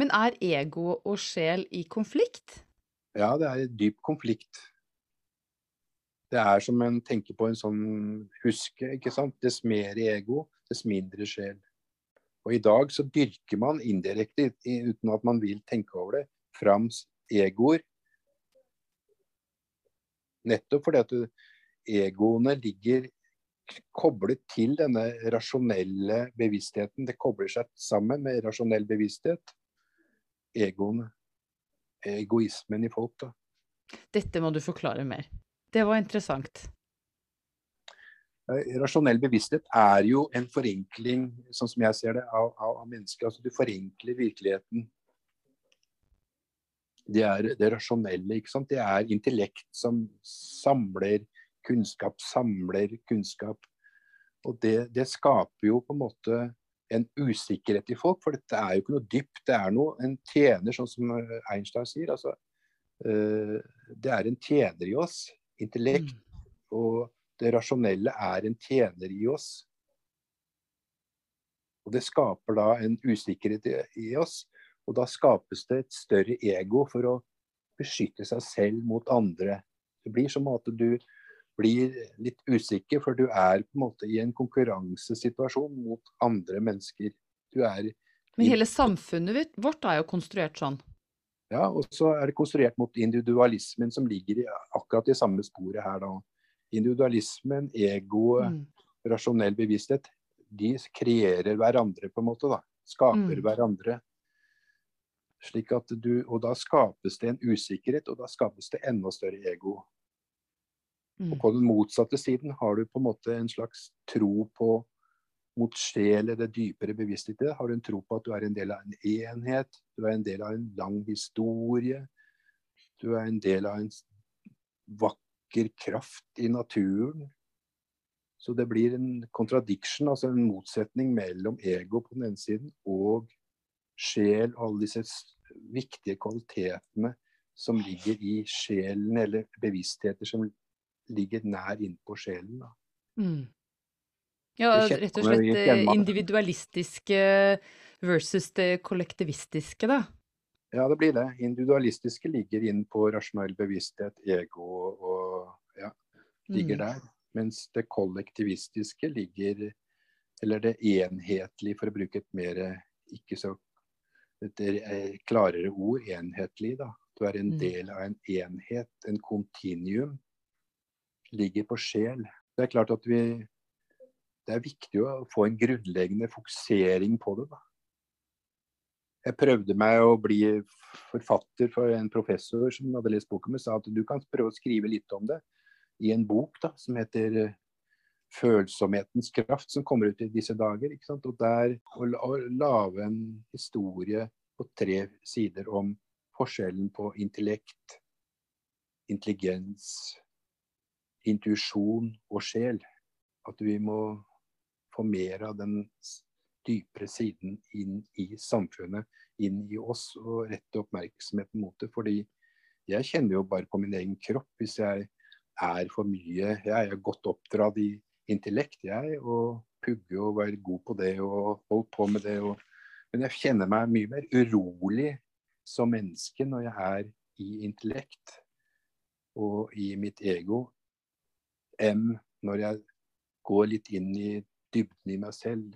Men er ego og sjel i konflikt? Ja, det er en dyp konflikt. Det er som en tenker på en sånn huske, ikke sant. Dess mer ego, dess mindre sjel. Og i dag så dyrker man indirekte, uten at man vil tenke over det, fram egoer. Nettopp fordi at egoene ligger koblet til denne rasjonelle bevisstheten. Det kobler seg sammen med rasjonell bevissthet. Egoene. Egoismen i folk, da. Dette må du forklare mer. Det var interessant. Eh, rasjonell bevissthet er jo en forenkling, sånn som jeg ser det, av, av, av mennesket. Altså, du forenkler virkeligheten. Det er det rasjonelle. ikke sant? Det er intellekt som samler kunnskap samler kunnskap. Og det, det, skaper jo på en måte en usikkerhet i folk, for dette er jo ikke noe dypt. Det er noe en tjener, sånn som Einstein sier. altså eh, det er en tjener i oss. Intellekt Mm. og det rasjonelle er en tjener i oss. Og det skaper da en usikkerhet i, i oss. Og da skapes det et større ego for å beskytte seg selv mot andre. Det blir som at du blir litt usikker, for du er på en måte i en konkurransesituasjon mot andre mennesker. Du er Men hele samfunnet vårt er jo konstruert sånn. Ja, og så er det konstruert mot individualismen som ligger i akkurat i samme sporet her da. Individualismen, egoet, Mm. rasjonell bevissthet, de kreerer hverandre på en måte da. Skaper Mm. hverandre. Slik at du, og da skapes det en usikkerhet, og da skapes det enda større ego. Mm. Og på den motsatte siden har du på en måte en slags tro på mot sjel eller dypere bevissthet. Har du en tro på at du er en del av en enhet, du er en del av en lang historie. Du er en del av en vakker kraft i naturen. Så det blir en contradiction, altså en motsetning mellom ego på den ene siden og sjel og alle disse viktige kvalitetene som ligger i sjelen, eller bevisstheter som ligger nær innpå sjelen. Mm. Ja, rett og slett ikke eh, individualistiske versus det kollektivistiske, da. Ja, det blir det. Individualistiske ligger inn på rasjonell bevissthet, ego og ja, ligger Mm. der. Mens det kollektivistiske ligger Eller det enhetlige, for å bruke et mer ikke så et eh, klarere ord, enhetlig, da. Du er en Mm. del av en enhet, en kontinuum. Ligger på sjel. Det er klart at vi Det er viktig å få en grunnleggende fokusering på det, da. Jeg prøvde meg å bli forfatter for en professor som hadde lest boken min, sa at du kan prøve å skrive litt om det i en bok da, som heter eh, 'Følsomhetens kraft', som kommer ut i disse dager. Og der å, å lage en historie på tre sider om forskjellen på intellekt, intelligens, intuisjon og sjel. At vi må få mer av den dypere siden inn i samfunnet, inn i oss, og rette oppmerksomheten mot det. Fordi jeg kjenner jo bare på min egen kropp hvis jeg er for mye Jeg er godt oppdratt i intellekt, jeg, og pugge og være god på det og holdt på med det. Og, men jeg kjenner meg mye mer urolig som menneske når jeg er i intellekt og i mitt ego, enn når jeg går litt inn i dybden i meg selv,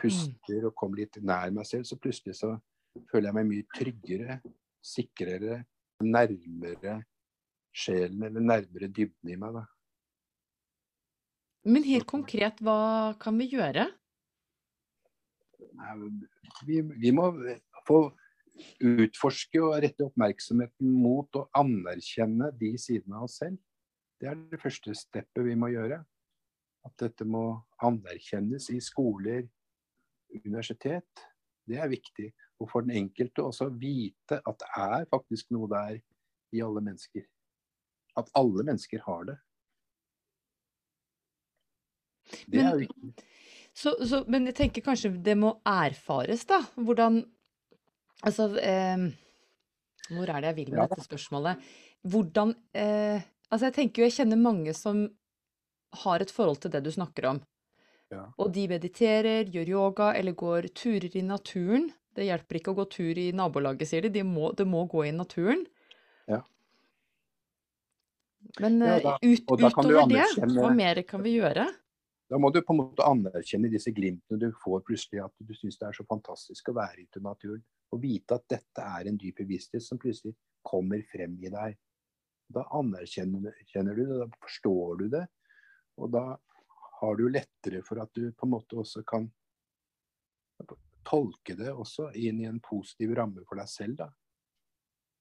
puster og kommer litt nær meg selv, så plutselig så føler jeg meg mye tryggere, sikrere, nærmere sjelen, eller nærmere dybden i meg. da. Men helt konkret, hva kan vi gjøre? Vi, vi må få utforske og rette oppmerksomheten mot å anerkjenne de sidene av oss selv. Det er det første steppet vi må gjøre. At dette må anerkjennes i skoler, universitet. Det er viktig. Og for den enkelte også vite at det er faktisk noe der i alle mennesker. At alle mennesker har det. Det Men- er viktig. Så, så, men jeg tenker kanskje det må erfares, da. Hvordan Altså eh, Hvor er det jeg vil med Ja. dette spørsmålet? Hvordan eh, Altså, jeg tenker jo jeg kjenner mange som har et forhold til det du snakker om. Ja. Og de mediterer, gjør yoga eller går turer i naturen. Det hjelper ikke å gå tur i nabolaget, sier de. Det må, det må gå i naturen. Ja. Men Ja, eh, da- ut, utover det, hva mer kan vi gjøre? Da må du på en måte anerkjenne disse glimtene du får plutselig, at du syns det er så fantastisk å være ute i naturen. Og vite at dette er en dyp bevissthet som plutselig kommer frem i deg. Da anerkjenner du det, da forstår du det. Og da har du lettere for at du på en måte også kan tolke det også inn i en positiv ramme for deg selv. da.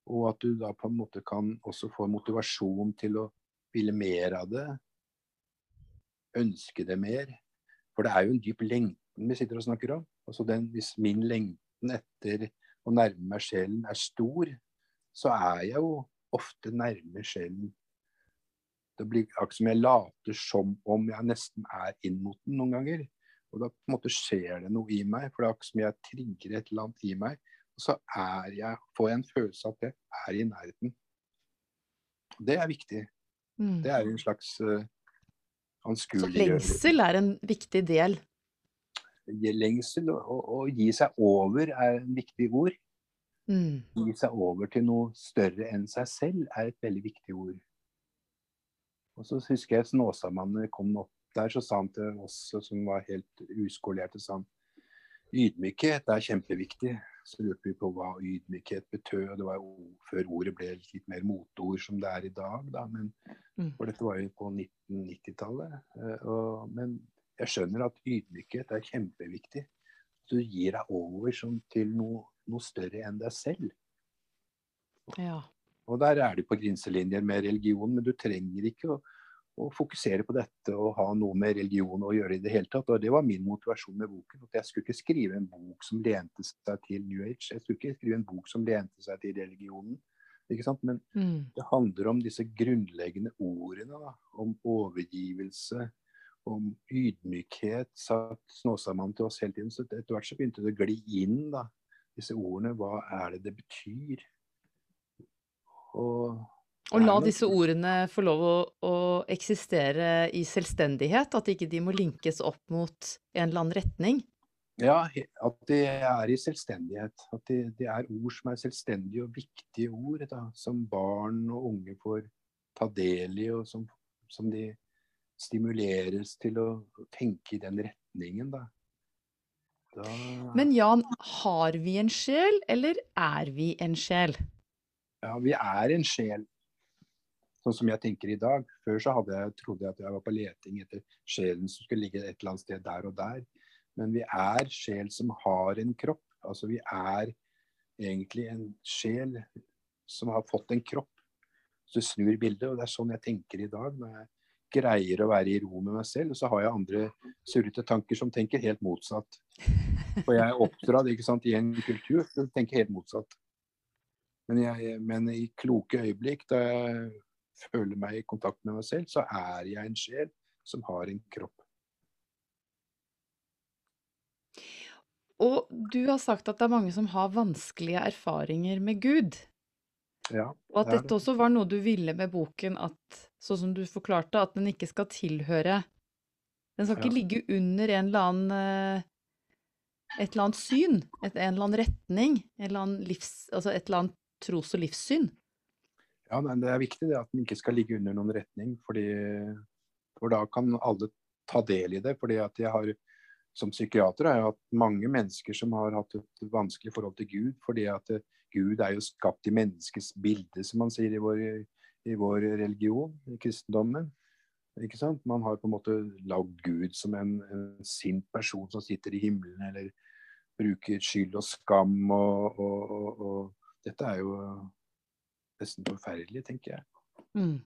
Og at du da på en måte kan også få motivasjon til å ville mer av det, ønske det mer. For det er jo en dyp lengten vi sitter og snakker om. Altså den, hvis min lengten etter å nærme meg sjelen er stor, så er jeg jo ofte nærme sjelen. Det blir akkurat som jeg later som om jeg nesten er inn mot den noen ganger. Og da på en måte skjer det noe i meg, for det er akkurat som jeg trigger et eller annet i meg. Og så er jeg, får jeg en følelse av at jeg er i nærheten. Det er viktig. Mm. Det er en slags uh, Så lengsel er en viktig del. Lengsel og, og gi seg over er en viktig ord. Mm. Gi seg over til noe større enn seg selv er et veldig viktig ord. Og så husker jeg Snåsamannen kom opp der, så sa han til oss som var helt uskolerte, sa han ydmykhet er kjempeviktig. Så lurte vi på hva ydmykhet betød. Det var jo før ordet ble litt mer motord som det er i dag. Da. Men, Mm. for dette var jo på 1990-tallet. Eh, Men jeg skjønner at ydmykhet er kjempeviktig. Du gir deg over som til noe, noe større enn deg selv. Ja. Og der er du på grenselinjer med religion, men du trenger ikke å, å fokusere på dette og ha noe med religion å gjøre i det hele tatt. Og det var min motivasjon med boken. At jeg skulle ikke skrive en bok som lente seg til New Age. Jeg skulle ikke skrive en bok som lente seg til religionen. Men Mm. det handler om disse grunnleggende ordene. Da. Om overgivelse, om ydmykhet, Satt Snåsamannen til oss hele tiden. Så etter hvert så begynte det å gli inn, da, disse ordene. Hva er det det betyr? Og, Og la disse ordene få lov å, å eksistere i selvstendighet, at ikke de må linkes opp mot en eller annen retning. Ja, at de er i selvstendighet. At de, de er ord som er selvstendige og viktige ord, da, som barn og unge får ta del i, og som, som de stimuleres til å tenke i den retningen. Da. Da, Men Jan, har vi en sjel, eller er vi en sjel? Ja, vi er en sjel, sånn som jeg tenker i dag. Før så jeg, trodde jeg at jeg var på leting etter sjelen som skulle ligge et eller annet sted der og der. Men vi er sjel som har en kropp. Altså vi er egentlig en sjel som har fått en kropp. Så du snur bildet, og det er sånn jeg tenker i dag. Når jeg greier å være i ro med meg selv, og så har jeg andre surrete tanker som tenker helt motsatt. For jeg er oppdratt ikke sant, i en kultur som tenker helt motsatt. Men, jeg, men i kloke øyeblikk, da jeg føler meg i kontakt med meg selv, så er jeg en sjel som har en kropp. Og du har sagt at det er mange som har vanskelige erfaringer med Gud. Ja, Og at det dette også var noe du ville med boken, at sånn som du forklarte, at den ikke skal tilhøre Den skal ikke Ja. ligge under en eller annen eh, et eller annet syn, et, en eller annen retning, eller annen livs, altså et eller annet tros- og livssyn. Ja, Det er viktig det, at den ikke skal ligge under noen retning. Fordi, for da kan alle ta del i det. fordi at jeg har, Som psykiater har jeg hatt mange mennesker som har hatt et vanskelig forhold til Gud. fordi at eh, Gud er jo skapt i menneskets bilde, som man sier i vår, i vår religion, i kristendommen. Ikke sant? Man har på en måte lagd Gud som en, en sint person som sitter i himmelen, eller bruker skyld og skam. og, og, og, og dette er jo nesten forferdelig, tenker jeg. Mm.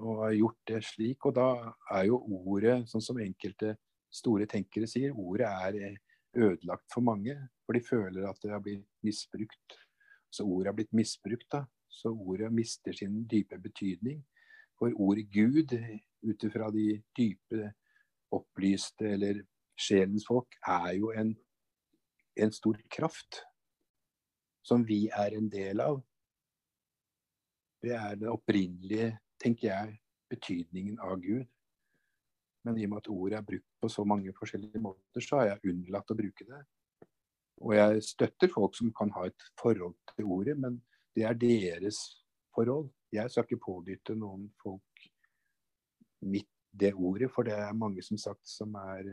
Og har gjort det slik. Og da er jo ordet, sånn som enkelte store tenkere sier, ordet er ødelagt for mange. For de føler at det har blitt misbrukt. Så ordet har blitt misbrukt, da. Så ordet mister sin dype betydning. For ordet Gud, ut ifra de dype, opplyste eller sjelens folk, er jo en, en stor kraft. Som vi er en del av. Det er det opprinnelige, tenker jeg, betydningen av Gud. Men i og med at ordet er brukt på så mange forskjellige måter, så har jeg unnlatt å bruke det. Og jeg støtter folk som kan ha et forhold til ordet, men det er deres forhold. Jeg skal ikke pådytte noen folk mitt det ordet, for det er mange som sagt som er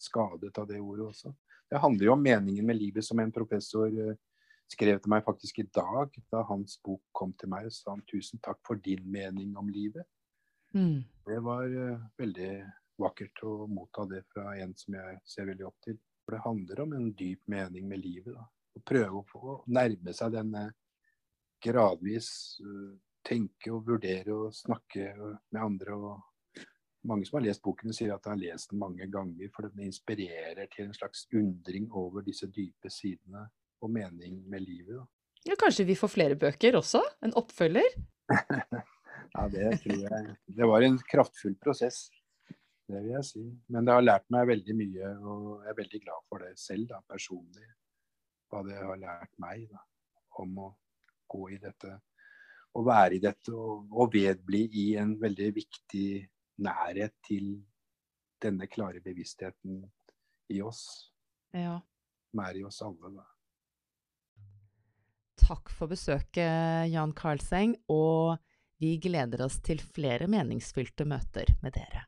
skadet av det ordet også. Det handler jo om meningen med livet, som en professor eh, skrev til meg faktisk i dag, da hans bok kom til meg sa han tusen takk for din mening om livet. Mm. Det var uh, veldig vakkert å motta det fra en som jeg ser veldig opp til. For det handler om en dyp mening med livet. Da. Å prøve å få nærme seg denne gradvis Uh, tenke og vurdere og snakke med andre. og mange som har lest boken, sier at de har lest den mange ganger, for den inspirerer til en slags undring over disse dype sidene og mening med livet. Da. Ja, kanskje vi får flere bøker også? En oppfølger? [laughs] Ja, det tror jeg. Det var en kraftfull prosess, det vil jeg si. Men det har lært meg veldig mye, og jeg er veldig glad for det selv, da, personlig. Hva det har lært meg da, om å gå i dette å være i dette og, og vedbli i en veldig viktig nærhet til denne klare bevisstheten i oss. Ja. Som er i oss alle. Da. Takk for besøket, Jan Karlseng, og vi gleder oss til flere meningsfylte møter med dere.